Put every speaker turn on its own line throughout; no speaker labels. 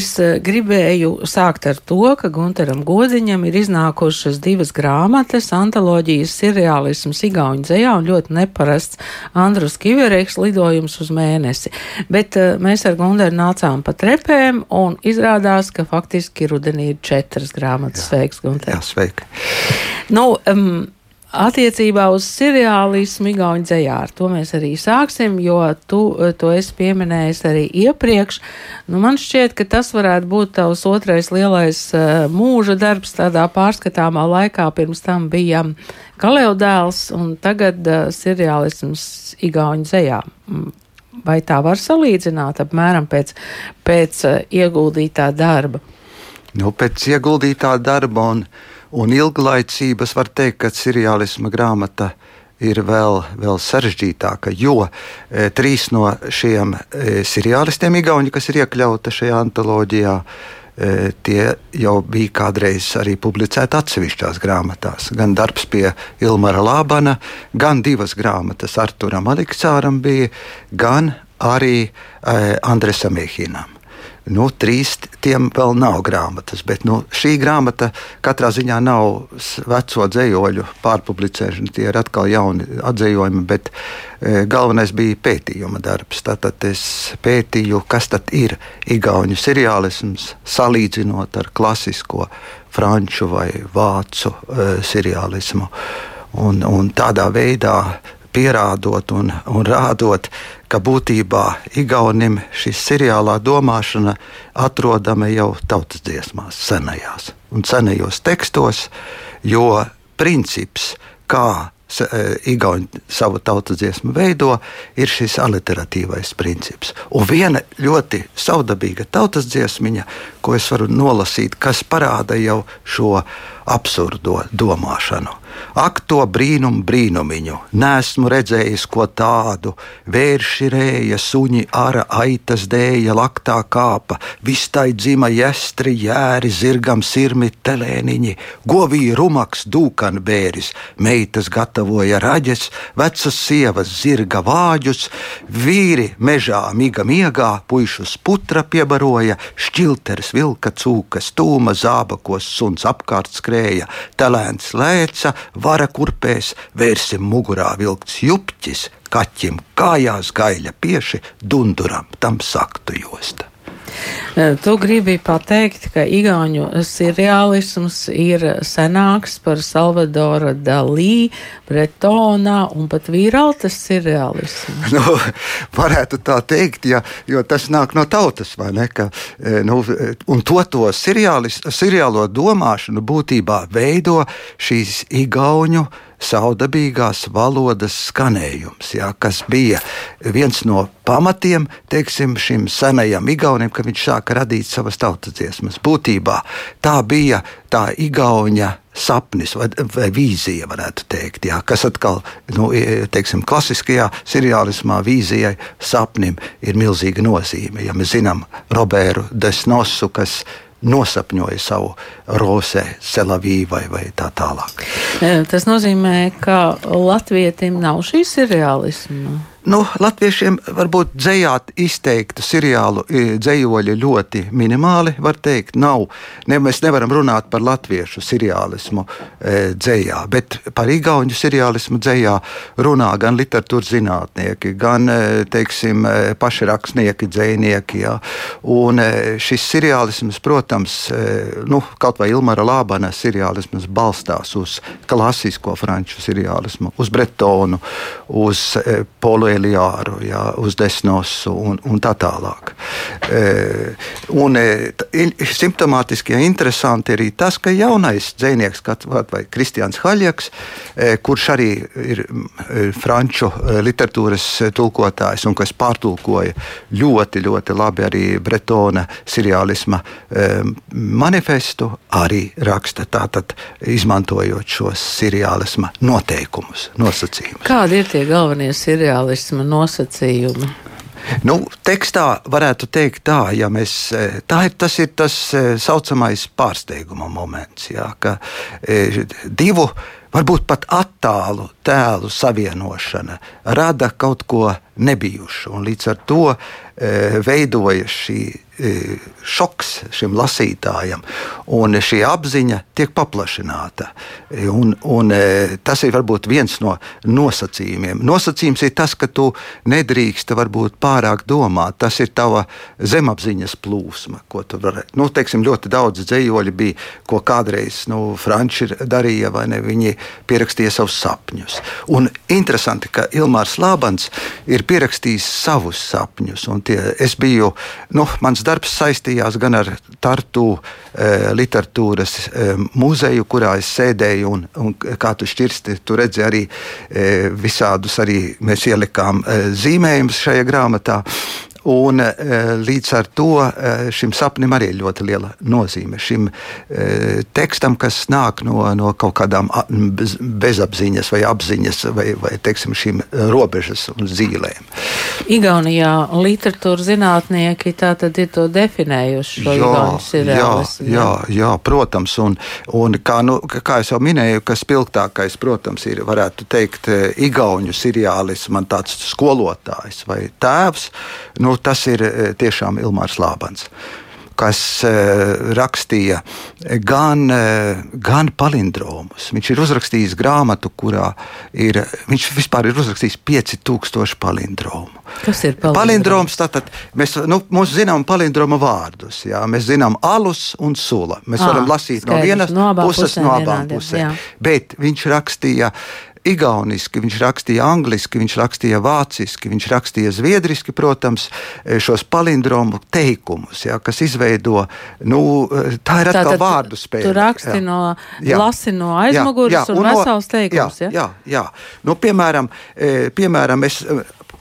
Es eh, gribēju sākt ar to, ka Gunteram Godziņam ir iznākušas divas grāmatas - antoloģijas seriālisms Igauņu dzējā un ļoti neparasts Andrus Kivereks lidojums uz mēnesi. Bet uh, mēs ar Gunteru nācām pa trepēm un izrādās, ka faktiski rudenī ir četras grāmatas. Jā. Sveiks, Gunter!
Jā, sveiki!
Nu, um, Attiecībā uz seriālismu Igaunijas dzējā ar to mēs arī sāksim, jo tu to esi pieminējis arī iepriekš. Nu, man šķiet, ka tas varētu būt tavs otrais lielais uh, mūža darbs tādā pārskatāmā laikā. Pirms tam bija Kaleudēls un tagad uh, seriālisms Igaunijas dzējā. Mm, vai tā var salīdzināt apmēram pēc, pēc uh, ieguldītā darba?
Nu, pēc ieguldītā darba un Un ilglaicības var teikt, ka seriālisma grāmata ir vēl, vēl sarežģītāka, jo e, trīs no šiem e, seriālistiem, Igauni, kas ir iekļauti šajā antoloģijā, e, tie jau bija kādreiz arī publicēti atsevišķās grāmatās. Gan darbs pie Ilmara Lābana, gan divas grāmatas Arturam Aleksāram bija, gan arī e, Andresam Mīhinam. Nu, trīs tiem vēl nav grāmatas, bet nu, šī grāmata katrā ziņā nav veco dzējoļu pārpublicēšana. Tie ir atkal jauni atzējojumi, bet e, galvenais bija pētījuma darbs. Tātad es pētīju, kas tad ir igauņu seriālisms, salīdzinot ar klasisko franču vai vācu e, seriālismu. Un, un tādā veidā pierādot un, un rādot, ka būtībā Igaunim šī seriālā domāšana atrodama jau tautas dziesmās, senajās un senajos tekstos, jo princips, kā e, Igauni savu tautas dziesmu veido, ir šis aliteratīvais princips. Un viena ļoti savdabīga tautas dziesmiņa, ko es varu nolasīt, kas parāda jau šo absurdo domāšanu. Ak, to brīnumu brīnumiņu, nesmu redzējis ko tādu. Vērši rēja, suņi, ara, aitas dēja, laktā kāpa, vistai dzima jestri, jēri, zirgam sirmi, telēniņi, govī rumaks, dūkan bēris, meitas gatavoja raģes, vecas sievas zirga vāģus, vīri mežā miga miegā, puišus putra piebaroja, šķilteris vilka cūkas, tūma zābakos, suns apkārt skrēja, telēns lēca, vara kurpēs, vērsim mugurā vilkts jupķis, kaķim kājās gaļa pieši, dunduram tam saktu josta.
Tu gribi pateikt, ka Igauniju seriālisms ir senāks par Salvadora Dalī, Bretonā un pat Vīraltas seriālismu.
Nu, varētu tā teikt, ja, jo tas nāk no tautas, vai ne? Ka, nu, un to, to seriālis, seriālo domāšanu būtībā veido šīs Igauņu saudabīgās valodas skanējums, jā, kas bija viens no pamatiem teiksim, šim senajam igaunim, kad viņš sāka radīt savas tautas dziesmas. Būtībā tā bija tā igauņa sapnis vai, vai vīzija, varētu teikt, jā, kas atkal, nu, teiksim, klasiskajā seriālismā vīzijai, sapnim ir milzīga nozīme. Ja mēs zinām Robertu Desnosu, kas nosapņoja savu rosē, selavī vai, tā tālāk.
Tas nozīmē, ka latvietim nav šīs realisma.
Nu, latviešiem varbūt dzējāt izteiktu seriālu dzējoļi ļoti minimāli, var teikt, nav. Ne, mēs nevaram runāt par latviešu seriālismu e, dzējā, bet par igauņu seriālismu dzējā runā gan literatūras zinātnieki, gan, e, teiksim, e, pašrakstnieki, dzējnieki, jā. Un e, šis seriālisms, protams, e, nu, kaut vai Ilmara Lābana seriālisms balstās uz klasisko franču seriālismu, uz Bretonu, uz e, Polu Eliāru, jā, uz Desnosu un, un tā tālāk. E, un e, simptomātiski ja interesanti arī tas, ka jaunais dzinieks, vai Kristians Haļjaks, e, kurš arī ir franču literatūras tulkotājs un kas pārtulkoja ļoti, ļoti labi arī Bretona seriālisma manifestu, arī raksta tātad izmantojot šos seriālisma noteikumus, nosacījumus.
Kādi ir tie galvenie seriāli? Terorisma nosacījumi?
Nu, tekstā varētu teikt, tā, ja mēs, e, tā ir, tas ir tas e, saucamais pārsteiguma moments, jā, ka e, divu, varbūt pat attālu tēlu savienošana rada kaut ko nebijušu, un līdz ar to veidojas šī šoks šim lasītājam, un šī apziņa tiek paplašināta. Un, un, tas ir varbūt viens no nosacījumiem. Nosacījums ir tas, ka tu nedrīkst varbūt pārāk domāt. Tas ir tava zemapziņas plūsma, ko tu vari. Nu, teiksim, ļoti daudz dzējoļi bija, ko kādreiz nu, Franči darīja, vai ne? Viņi pierakstīja savus sapņus. Un interesanti, ka Ilmārs Lābans ir pierakstījis savus sapņus. Tie, es biju, nu, mans darbs saistījās gan ar Tartu e, literatūras e, muzeju, kurā es sēdēju, un, un kā tu šķirsti, tu redzi arī e, visādus, arī mēs ielikām e, zīmējumus šajā grāmatā. Un, eh, līdz ar to eh, šim sapnim arī ir ļoti liela nozīme. Šim eh, tekstam, kas nāk no, no kaut kādām bezapziņas vai apziņas, vai, vai teiksim, šīm robežas un zīlēm.
Igaunijā literatūra zinātnieki tā tad ir to definējuši. Jā,
jā, jā, jā, protams. Un, un kā, nu, kā jau minēju, kas spilgtākais, protams, ir, varētu teikt, Igauņu seriālis, man tāds skolotājs vai tēvs. Nu, nu, tas ir eh, tiešām Ilmārs Lābans kas uh, rakstīja gan, uh, gan palindromus. Viņš ir uzrakstījis grāmatu, kurā ir, viņš vispār ir uzrakstījis 5000 palindromu.
Kas ir palindroms?
palindroms tātad, mēs nu, zinām palindroma vārdus. Jā, mēs zinām alus un sula. Mēs à, varam lasīt skaidrs, no vienas no puses, no abām pusēm. Bet viņš rakstīja igauniski, viņš rakstīja angliski, viņš rakstīja vāciski, viņš rakstīja zviedriski, protams, e, šos palindromu teikumus, ja, kas izveido, nu, e, tā ir atkal vārdu spēle.
Tu raksti jā. no, jā. lasi no aizmugures jā, jā, un, un vesels teikums,
jā? Jā, jā. Nu, piemēram, e, piemēram, es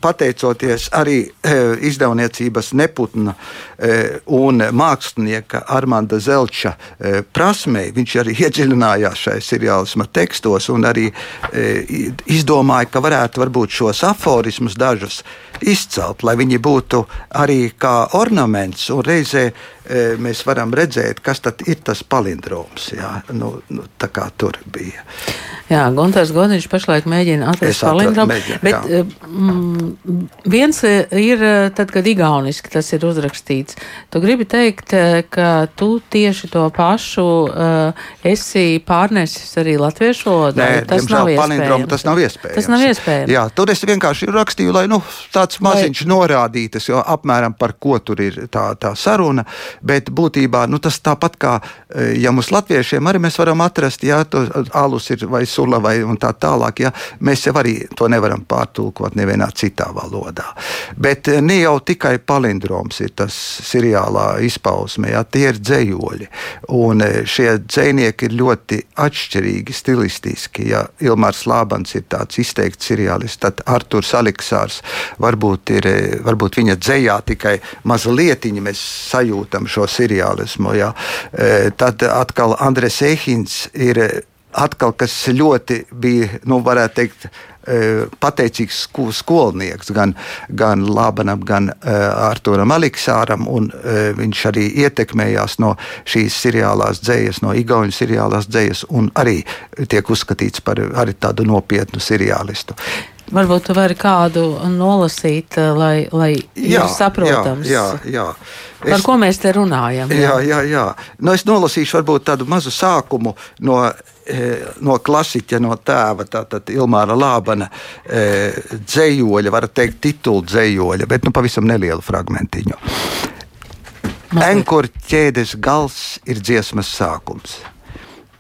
pateicoties arī e, izdevniecības neputna e, un mākslinieka Armanda Zelča e, prasmei, viņš arī iedziļinājās šajā seriālisma tekstos un arī izdomāja, ka varētu varbūt šos aforismus dažus izcelt, lai viņi būtu arī kā ornaments un reizē e, mēs varam redzēt, kas tad ir tas palindroms. Jā, nu, nu, tā kā tur bija.
Jā, Gunārs Godiņš pašlaik mēģina atrast palindromu. Bet jā. E, mm, viens ir tad, kad igauniski tas ir uzrakstīts. Tu gribi teikt, e, ka tu tieši to pašu uh, esi pārnesis arī latviešu valodā?
Nē, tas nav iespējams. Tas nav iespējams.
Tas nav iespējams.
Jā, tur es vienkārši rakstīju, lai nu, tāds maziņš Vai... norādītas, jo apmēram par ko tur ir tā, tā saruna. Bet būtībā nu, tas tāpat kā, ja mums latviešiem arī mēs varam atrast, ja to alus ir vai sula vai tā tālāk, ja mēs jau arī to nevaram pārtulkot nevienā citā valodā. Bet eh, ne jau tikai palindroms ir tas seriālā izpausme, ja tie ir dzējoļi. Un eh, šie dzēnieki ir ļoti atšķirīgi stilistiski. Ja Ilmārs Lābans ir tāds izteikts seriālists, tad Arturs Aleksārs varbūt ir, eh, varbūt viņa dzējā tikai mazliet mēs sajūtam šo seriālismu. Ja. Tad atkal Andres Ehins ir atkal, kas ļoti bija, nu, varētu teikt, e, pateicīgs skolnieks gan, gan Lābanam, gan uh, Arturam Aleksāram. Uh, viņš arī ietekmējās no šīs seriālās dzējas, no Igaunijas seriālās dzējas, un arī tiek uzskatīts par tādu nopietnu seriālistu.
Varbūt tu vari kādu nolasīt, lai, lai jā, saprotams.
Jā, jā, jā.
Es, Par ko mēs te runājam?
Jā, jā, jā. jā. Nu, es nolasīšu varbūt tādu mazu sākumu no Eh, no klasiķa, no tēva, tātad Ilmāra Lābana e, dzējoļa, var teikt, titulu dzējoļa, bet nu pavisam nelielu fragmentiņu. Enkura ķēdes gals ir dziesmas sākums.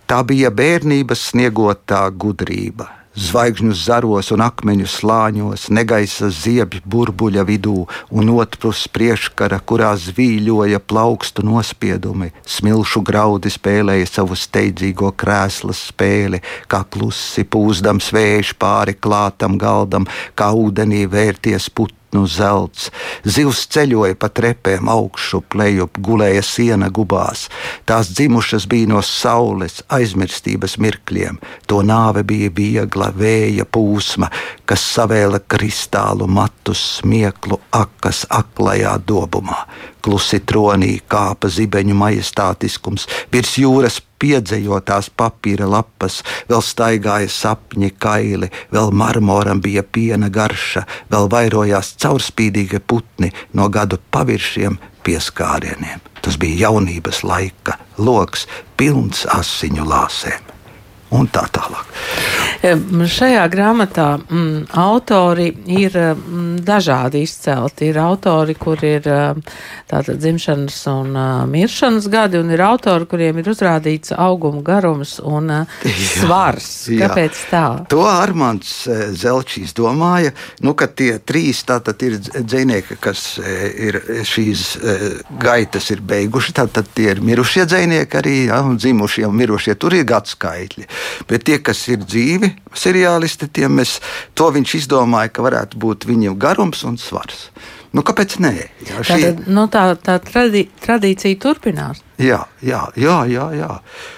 Tā bija bērnības sniegotā gudrība zvaigžņu zaros un akmeņu slāņos, negaisa ziepju burbuļa vidū un otrpus priekškara, kurā zvīļoja plaukstu nospiedumi, smilšu graudi spēlēja savu steidzīgo krēsla spēli, kā klusi pūzdams vējš pāri klātam galdam, kā ūdenī vērties put nu zelts. Zivs ceļoja pa trepēm augšu, plejup, gulēja siena gubās. Tās dzimušas bija no saules, aizmirstības mirkļiem. To nāve bija viegla vēja pūsma, kas savēla kristālu matus, smieklu akas aklajā dobumā. Klusi tronī kāpa zibeņu majestātiskums, virs jūras piedzējotās papīra lapas, vēl staigāja sapņi kaili, vēl marmoram bija piena garša, vēl vairojās caurspīdīgi putni no gadu paviršiem pieskārieniem. Tas bija jaunības laika loks, pilns asiņu lāsēm un tā tālāk.
Šajā grāmatā m, autori ir m, dažādi izcelti. Ir autori, kur ir tātad dzimšanas un uh, miršanas gadi, un ir autori, kuriem ir uzrādīts auguma garums un uh, svars. Jā, Kāpēc tā?
To Armāns Zelčīs domāja, nu, ka tie trīs tātad ir dzinieki, kas ir šīs gaitas ir beiguši, tātad tie ir mirušie dzinieki arī, ja, un dzimušie un mirušie, tur ir gadskaitļi. Bet tie, kas ir dzīvi, seriālisti, tiem mēs, to viņš izdomāja, ka varētu būt viņiem garums un svars. Nu, kāpēc nē?
Jā, šī... Tātad, nu, tā tā tradī, tradīcija turpinās.
Jā, jā, jā. jā, jā.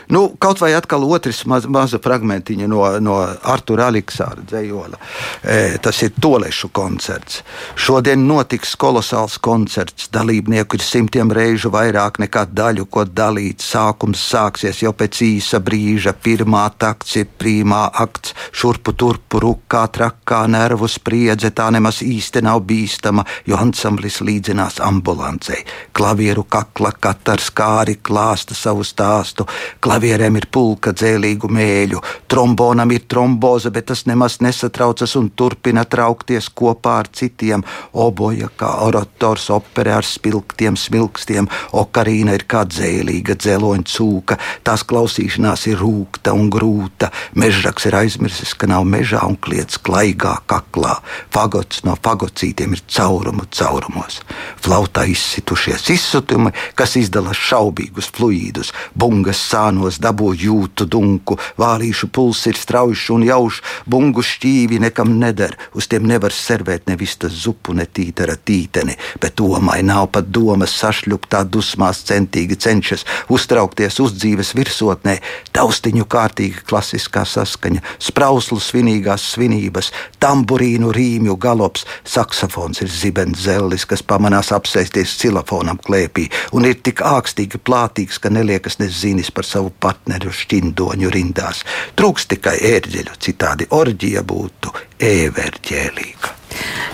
Nu, kaut vai atkal otrs maz, maza fragmentiņa no, no Artura Aleksāra dzējola. E, tas ir tolešu koncerts. Šodien notiks kolosāls koncerts. Dalībnieku ir simtiem reižu vairāk nekā daļu, ko dalīt. Sākums sāksies jau pēc īsa brīža. Pirmā takts ir primā akts. Šurpu turpu rukā trakā nervu spriedze. Tā nemaz īsti nav bīstama, jo ansamblis līdzinās ambulancei. Klavieru kakla katars kāri arī klāsta savu stāstu. Klavierēm ir pulka dzēlīgu mēļu, trombonam ir tromboze, bet tas nemaz nesatraucas un turpina traukties kopā ar citiem. Oboja kā orators operē ar spilgtiem smilkstiem, okarīna ir kā dzēlīga dzeloņa cūka, tās klausīšanās ir rūkta un grūta. Mežraks ir aizmirsis, ka nav mežā un kliedz klaigā kaklā. Fagots no fagocītiem ir caurumu caurumos. Flautā izsitušies izsutumi, kas izdala šaubīgi dabīgus fluīdus, bungas sānos dabū jūtu dunku, vālīšu puls ir strauji un jauš, bungu šķīvi nekam neder, uz tiem nevar servēt nevis tas zupu, ne tītara tīteni, bet domai nav pat domas sašļuptā dusmās centīgi cenšas uztraukties uz dzīves virsotnē, taustiņu kārtīgi klasiskā saskaņa, sprauslu svinīgās svinības, tamburīnu rīmju galops, saksofons ir zibens zellis, kas pamanās apsēsties cilafonam klēpī. Un ir tik ākstīgi plātīgs, ka neliekas nezinis par savu partneru šķindoņu rindās. Trūks tikai ērģeļu, citādi orģija būtu ēverģēlīga.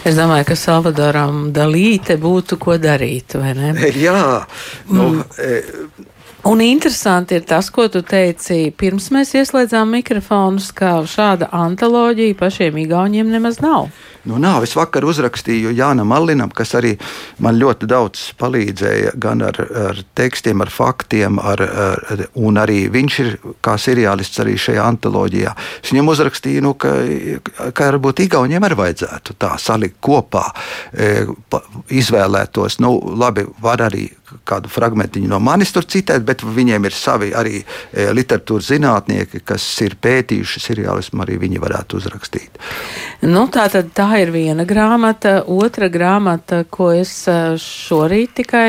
Es domāju, ka Salvadoram dalīte būtu ko darīt, vai ne?
Jā, nu, mm. e,
Un interesanti ir tas, ko tu teici, pirms mēs ieslēdzām mikrofonus, ka šāda antoloģija pašiem igauņiem nemaz nav.
Nu, nav. Es vakar uzrakstīju Jānam Allinam, kas arī man ļoti daudz palīdzēja gan ar, ar tekstiem, ar faktiem, ar, ar, un arī viņš ir kā seriālists arī šajā antoloģijā. Es viņam uzrakstīju, nu, ka, ka varbūt Igauniem arī vajadzētu tā salikt kopā, e, izvēlētos, nu, labi, var arī kādu fragmentiņu no manis tur citēt, bet viņiem ir savi arī e, literatūras zinātnieki, kas ir pētījuši seriālismu, arī viņi varētu uzrakstīt.
Nu, tā tad tā ir viena grāmata, otra grāmata, ko es e, šorīt tikai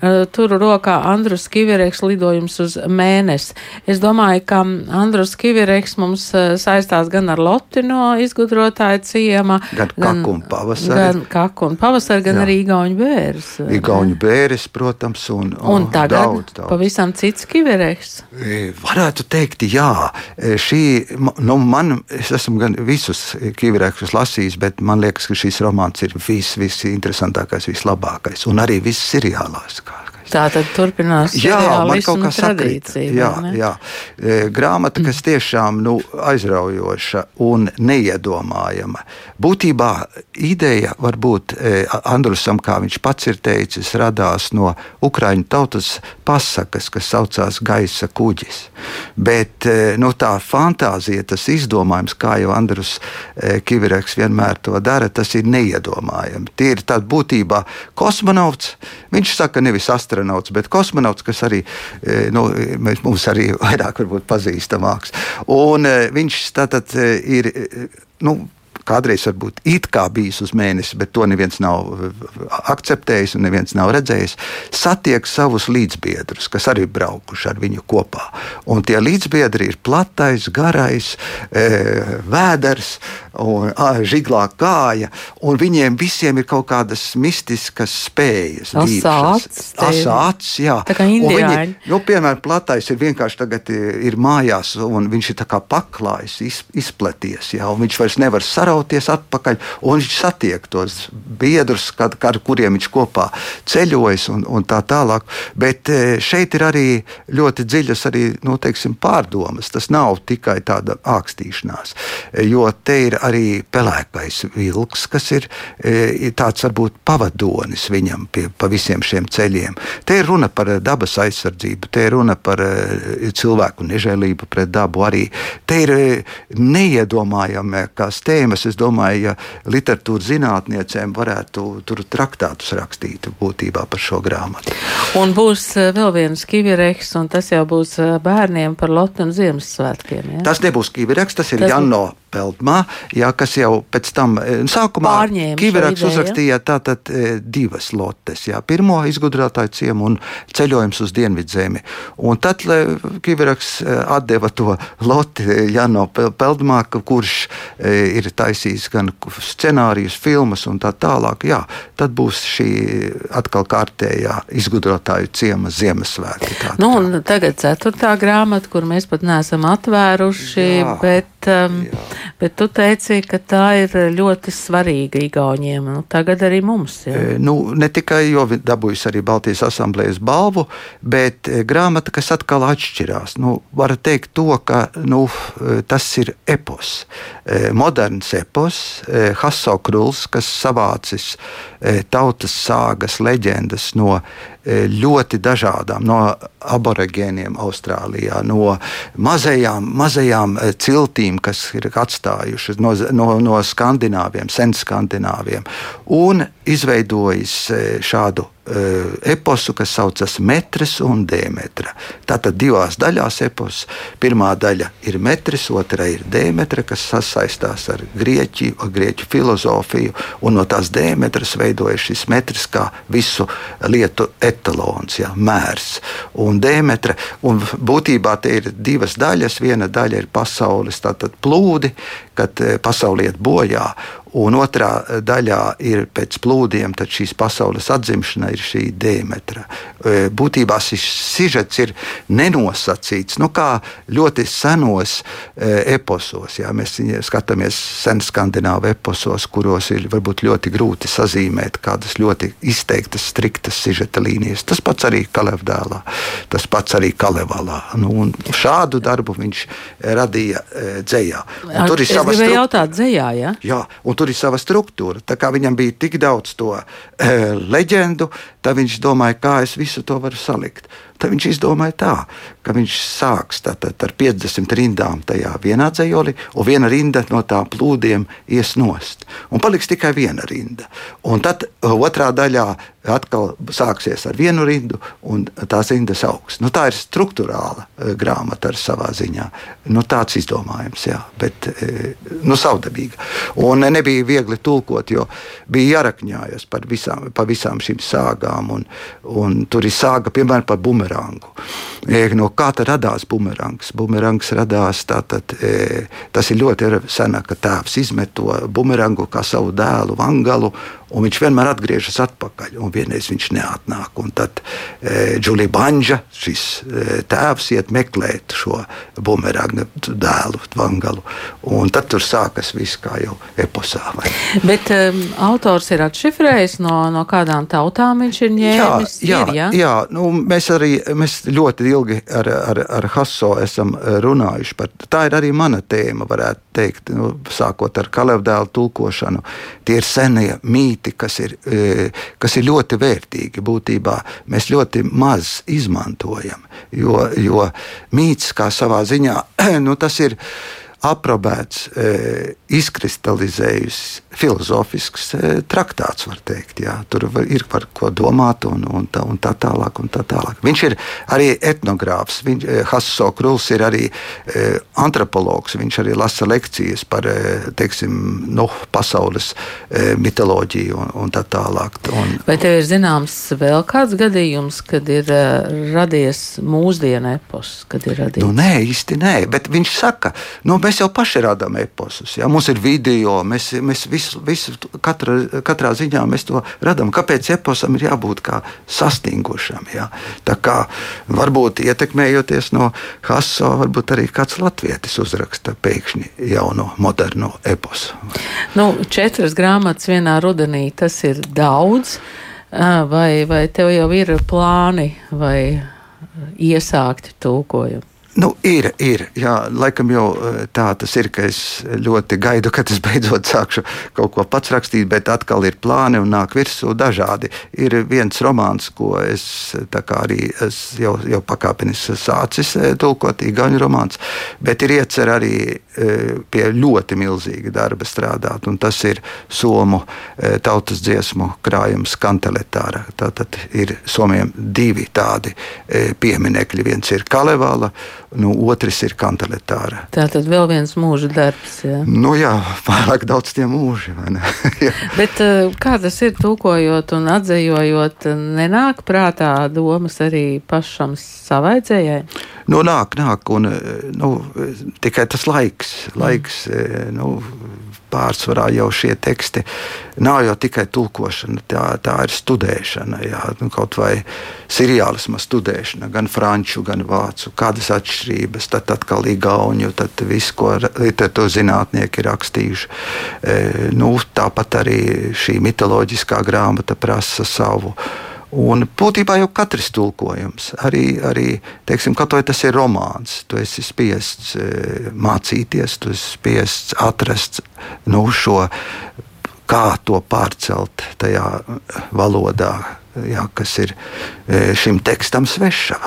Eh, turu rokā Andrus Kivireks lidojums uz mēnesi. Es domāju, ka Andrus Kivireks mums eh, saistās gan ar Loti no izgudrotāja ciema,
gan, gan kaku un pavasari.
Gan kaku un pavasari, gan Jā. arī Igauņu bēres.
Igauņu bēres, protams, un,
un, un tagad daudz, daudz. pavisam cits Kivireks.
E, varētu teikt, jā, e, šī, nu man, es esmu gan visus Kivirekus lasījis, bet man liekas, ka šīs romāns ir viss, viss interesantākais, vislabākais un arī viss seriālās.
Tā tad turpinās jā, man kaut kā tradīcija. Jā, jā.
E, grāmata, kas tiešām nu, aizraujoša un neiedomājama. Būtībā ideja varbūt e, Andrusam, kā viņš pats ir teicis, radās no Ukraiņu tautas pasakas, kas saucās gaisa kuģis. Bet nu, tā fantāzija, tas izdomājums, kā jau Andrus Kivireks vienmēr to dara, tas ir neiedomājami. Tie ir tādi būtībā kosmonauts. Viņš saka nevis astronauts astronauts, bet kosmonauts, kas arī e, nu, mums arī vairāk pazīstamāks. Un e, viņš tātad e, ir. Nu, kādreiz varbūt it kā bijis uz mēnesi, bet to neviens nav akceptējis un neviens nav redzējis, satiek savus līdzbiedrus, kas arī braukuši ar viņu kopā. Un tie līdzbiedri ir platais, garais, vēders, un žiglā kāja, un viņiem visiem ir kaut kādas mistiskas spējas.
Asāts.
Jā.
Tā kā indiāņi.
Viņi, nu, piemēram, platais ir vienkārši tagad ir mājās, un viņš ir tā kā paklājs, izplaties, jā, un viņš vairs nevar sarauties atpakaļ, un viņš satiek tos biedrus, kad, ar kuriem viņš kopā ceļojas un, un tā tālāk. Bet e, šeit ir arī ļoti dziļas arī, nu, teiksim, pārdomas. Tas nav tikai tāda ākstīšanās, e, jo te ir arī pelēkais vilks, kas ir e, tāds varbūt pavadonis viņam pie, pa visiem šiem ceļiem. Te ir runa par dabas aizsardzību, te ir runa par cilvēku nežēlību pret dabu arī. Te ir neiedomājamākās tēmas. Es domāju, ja literatūras zinātniecēm varētu tur traktātus rakstīt būtībā par šo grāmatu.
Un būs vēl viens kivireks, un tas jau būs bērniem par Lotu un Ziemassvētkiem. Ja?
Tas nebūs kivireks, tas ir tas Janno Peltmā, jā, kas jau pēc tam e, sākumā Kiviraks uzrakstīja tātad e, divas lotes. Jā, pirmo izgudrotāju ciemu un ceļojums uz Dienvidzemi. Un tad Kiviraks e, atdeva to loti Jano Peltmā, kurš ir taisījis gan scenārijus, filmas un tā tālāk. Jā, tad būs šī atkal kārtējā izgudrotāju ciema Ziemassvētki. Tā,
nu, tagad ceturtā grāmata, kur mēs pat neesam atvēruši, jā, bet um. Bet tu teici, ka tā ir ļoti svarīga Igauniem. Nu, tagad arī mums.
Jā. E, nu, ne tikai jo dabūjis arī Baltijas asamblējas balvu, bet e, grāmata, kas atkal atšķirās. Nu, var teikt to, ka nu, e, tas ir epos, moderns epos, Hasso Kruls, kas savācis tautas sāgas, leģendas no ļoti dažādām, no aborigēniem Austrālijā, no mazajām, mazajām ciltīm, kas ir atstājušas no, no, no skandināviem, senskandināviem, un izveidojis šādu Eh, eposu, kas saucas Metris un Dēmetra. Tātad divās daļās epos. Pirmā daļa ir Metris, otrā ir Dēmetra, kas sasaistās ar Grieķiju, ar Grieķu filozofiju, un no tās Dēmetras veidojas šis metrs kā visu lietu etalons, jā, mērs. Un Dēmetra, un būtībā te ir divas daļas. Viena daļa ir pasaules plūdi, kad eh, pasaule iet bojā, Un otrā daļā ir pēc plūdiem, tad šīs pasaules atzimšana ir šī dēmetra. E, būtībā šis sižets ir nenosacīts, nu kā ļoti senos e, eposos. Jā, mēs skatāmies sen skandināvu eposos, kuros ir varbūt ļoti grūti sazīmēt kādas ļoti izteiktas, striktas sižeta līnijas. Tas pats arī Kalevdēlā, tas pats arī Kalevalā. Nu, šādu darbu viņš radīja e, dzējā.
Un tur ir savas jautāt dzējā, ja?
Jā, un tur ir sava struktūra. Tā kā viņam bija tik daudz to e, leģendu, tad viņš domāja, kā es visu to varu salikt. Tad viņš izdomāja tā, ka viņš sāks tātad, ar 50 rindām tajā vienā dzējolī, un viena rinda no tām plūdiem ies nost. Un paliks tikai viena rinda. Un tad uh, otrā daļā atkal sāksies ar vienu rindu, un tās rindas augs. Nu, tā ir struktūrāla uh, grāmata savā ziņā. Nu, tāds izdomājums, jā, bet uh, nu, savdabīga. Un nebija viegli tulkot, jo bija jārakņājas par visām, par visām šīm sāgām. Un, un tur ir sāga, piemēram, par bumerānu bumerangu. E, no kā tad radās bumerangs? Bumerangs radās tātad, e, tas ir ļoti sena, ka tēvs izmet to bumerangu kā savu dēlu vangalu un viņš vienmēr atgriežas atpakaļ. Un vienreiz viņš neatnāk. Un tad e, Džulija Banģa, šis tēvs, iet meklēt šo bumeranga dēlu, Vangalu. Un tad tur sākas viss kā jau eposā. Vai?
Bet um, autors ir atšifrējis no, no kādām tautām viņš ir ņēmis.
Jā,
ir,
jā, jā nu, mēs arī mēs ļoti ilgi ar, ar, ar Haso esam runājuši par tā. ir arī mana tēma, varētu teikt, nu, sākot ar kalevdēlu tulkošanu. Tie ir senie mīti kas ir, e, kas ir ļoti vērtīgi. Būtībā mēs ļoti maz izmantojam, jo, jo mīts kā savā ziņā nu, tas ir aprobēts, e, izkristalizējis filozofisks e, traktāts, var teikt. Jā. Tur var, ir par ko domāt, un, un, tā, un tā tālāk. Un tā tālāk. Viņš ir arī etnogrāfs. Viņš, e, Hasso Kruls ir arī antropologs. Viņš arī lasa lekcijas par teiksim, nu, pasaules mitoloģiju un, un tā tālāk. Un,
Vai tev ir zināms vēl kāds gadījums, kad ir radies mūsdienu epos?
Nu, nē, īsti nē, bet viņš saka, nu, mēs jau paši radām eposus. Ja? Mums ir video, mēs, mēs visu, visu katra, katrā ziņā mēs to radām. Kāpēc eposam ir jābūt kā sastingušam? Ja? Tā kā varbūt ietekmējoties no Haso, varbūt arī kāds latvietis uzraksta pēkšņi jauno, moderno eposu.
Nu, četras grāmatas vienā rudenī tas ir daudz. Vai, vai tev jau ir plāni vai iesākti tulkojumi?
Nu, ir, ir. Jā, laikam jau eh, tā tas ir, ka es ļoti gaidu, kad es beidzot sākšu kaut ko pats rakstīt, bet atkal ir plāni un nāk virsū dažādi. Ir viens romāns, ko es arī es jau, jau pakāpeniski sācis eh, tulkot, īgaņu romāns, bet ir iecer arī eh, pie ļoti milzīga darba strādāt, un tas ir Somu tautas dziesmu krājums Kanteletāra. Tātad ir Somiem divi tādi pieminekļi. Viens ir Kalevala, nu, otrs ir kanteletāra.
Tā tad vēl viens mūža darbs. Jā,
nu, jā pārāk daudz tie mūži.
Bet eh, kā tas ir tūkojot un atzējojot, nenāk prātā domas arī pašam savaidzējai?
Nu, nāk, nāk, un nu, tikai tas laiks, laiks mm. nu, pārsvarā jau šie teksti nav jau tikai tulkošana, tā, tā ir studēšana. Jā, nu, kaut vai seriālisma studēšana, gan franču, gan vācu, kādas atšķirības, tad atkal igauņu, tad viss, ko literatūras zinātnieki ir rakstījuši. E, nu, tāpat arī šī mitoloģiskā grāmata prasa savu. Un būtībā jau katrs tulkojums, arī, arī teiksim, tas ir romāns. Tu esi spiests e, mācīties, tu esi spiests atrast nu, šo, kā to pārcelt tajā valodā, jā, kas ir e, šim tekstam sveša.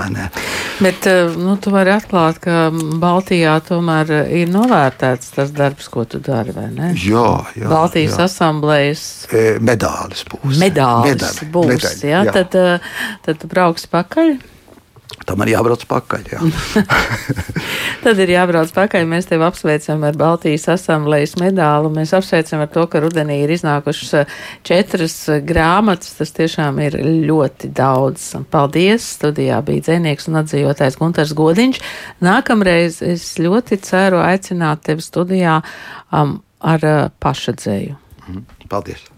Bet e, nu, tu vari atklāt, ka Baltijā tomēr ir novērtēts tas darbs, ko tu dari.
Jā, jā.
Baltijas jā. asamblējas
e, medālis būs.
Medali, būs. Medaļa, jā, jā. Tad, tad tu brauksi pakaļ.
Tam ir jābrauc pakaļ. Jā.
Tad ir jābrauc pakaļ. Mēs tevi apsveicam ar Baltijas asamblejas medālu. Mēs apsveicam ar to, ka rudenī ir iznākušas eh, četras eh, grāmatas. Tas tiešām ir ļoti daudz. Paldies! Studijā bija dzēnieks un atzīvotais Gunters Godiņš. Nākamreiz es ļoti ceru aicināt tevi studijā um, ar uh, pašadzēju.
Mhm. Paldies!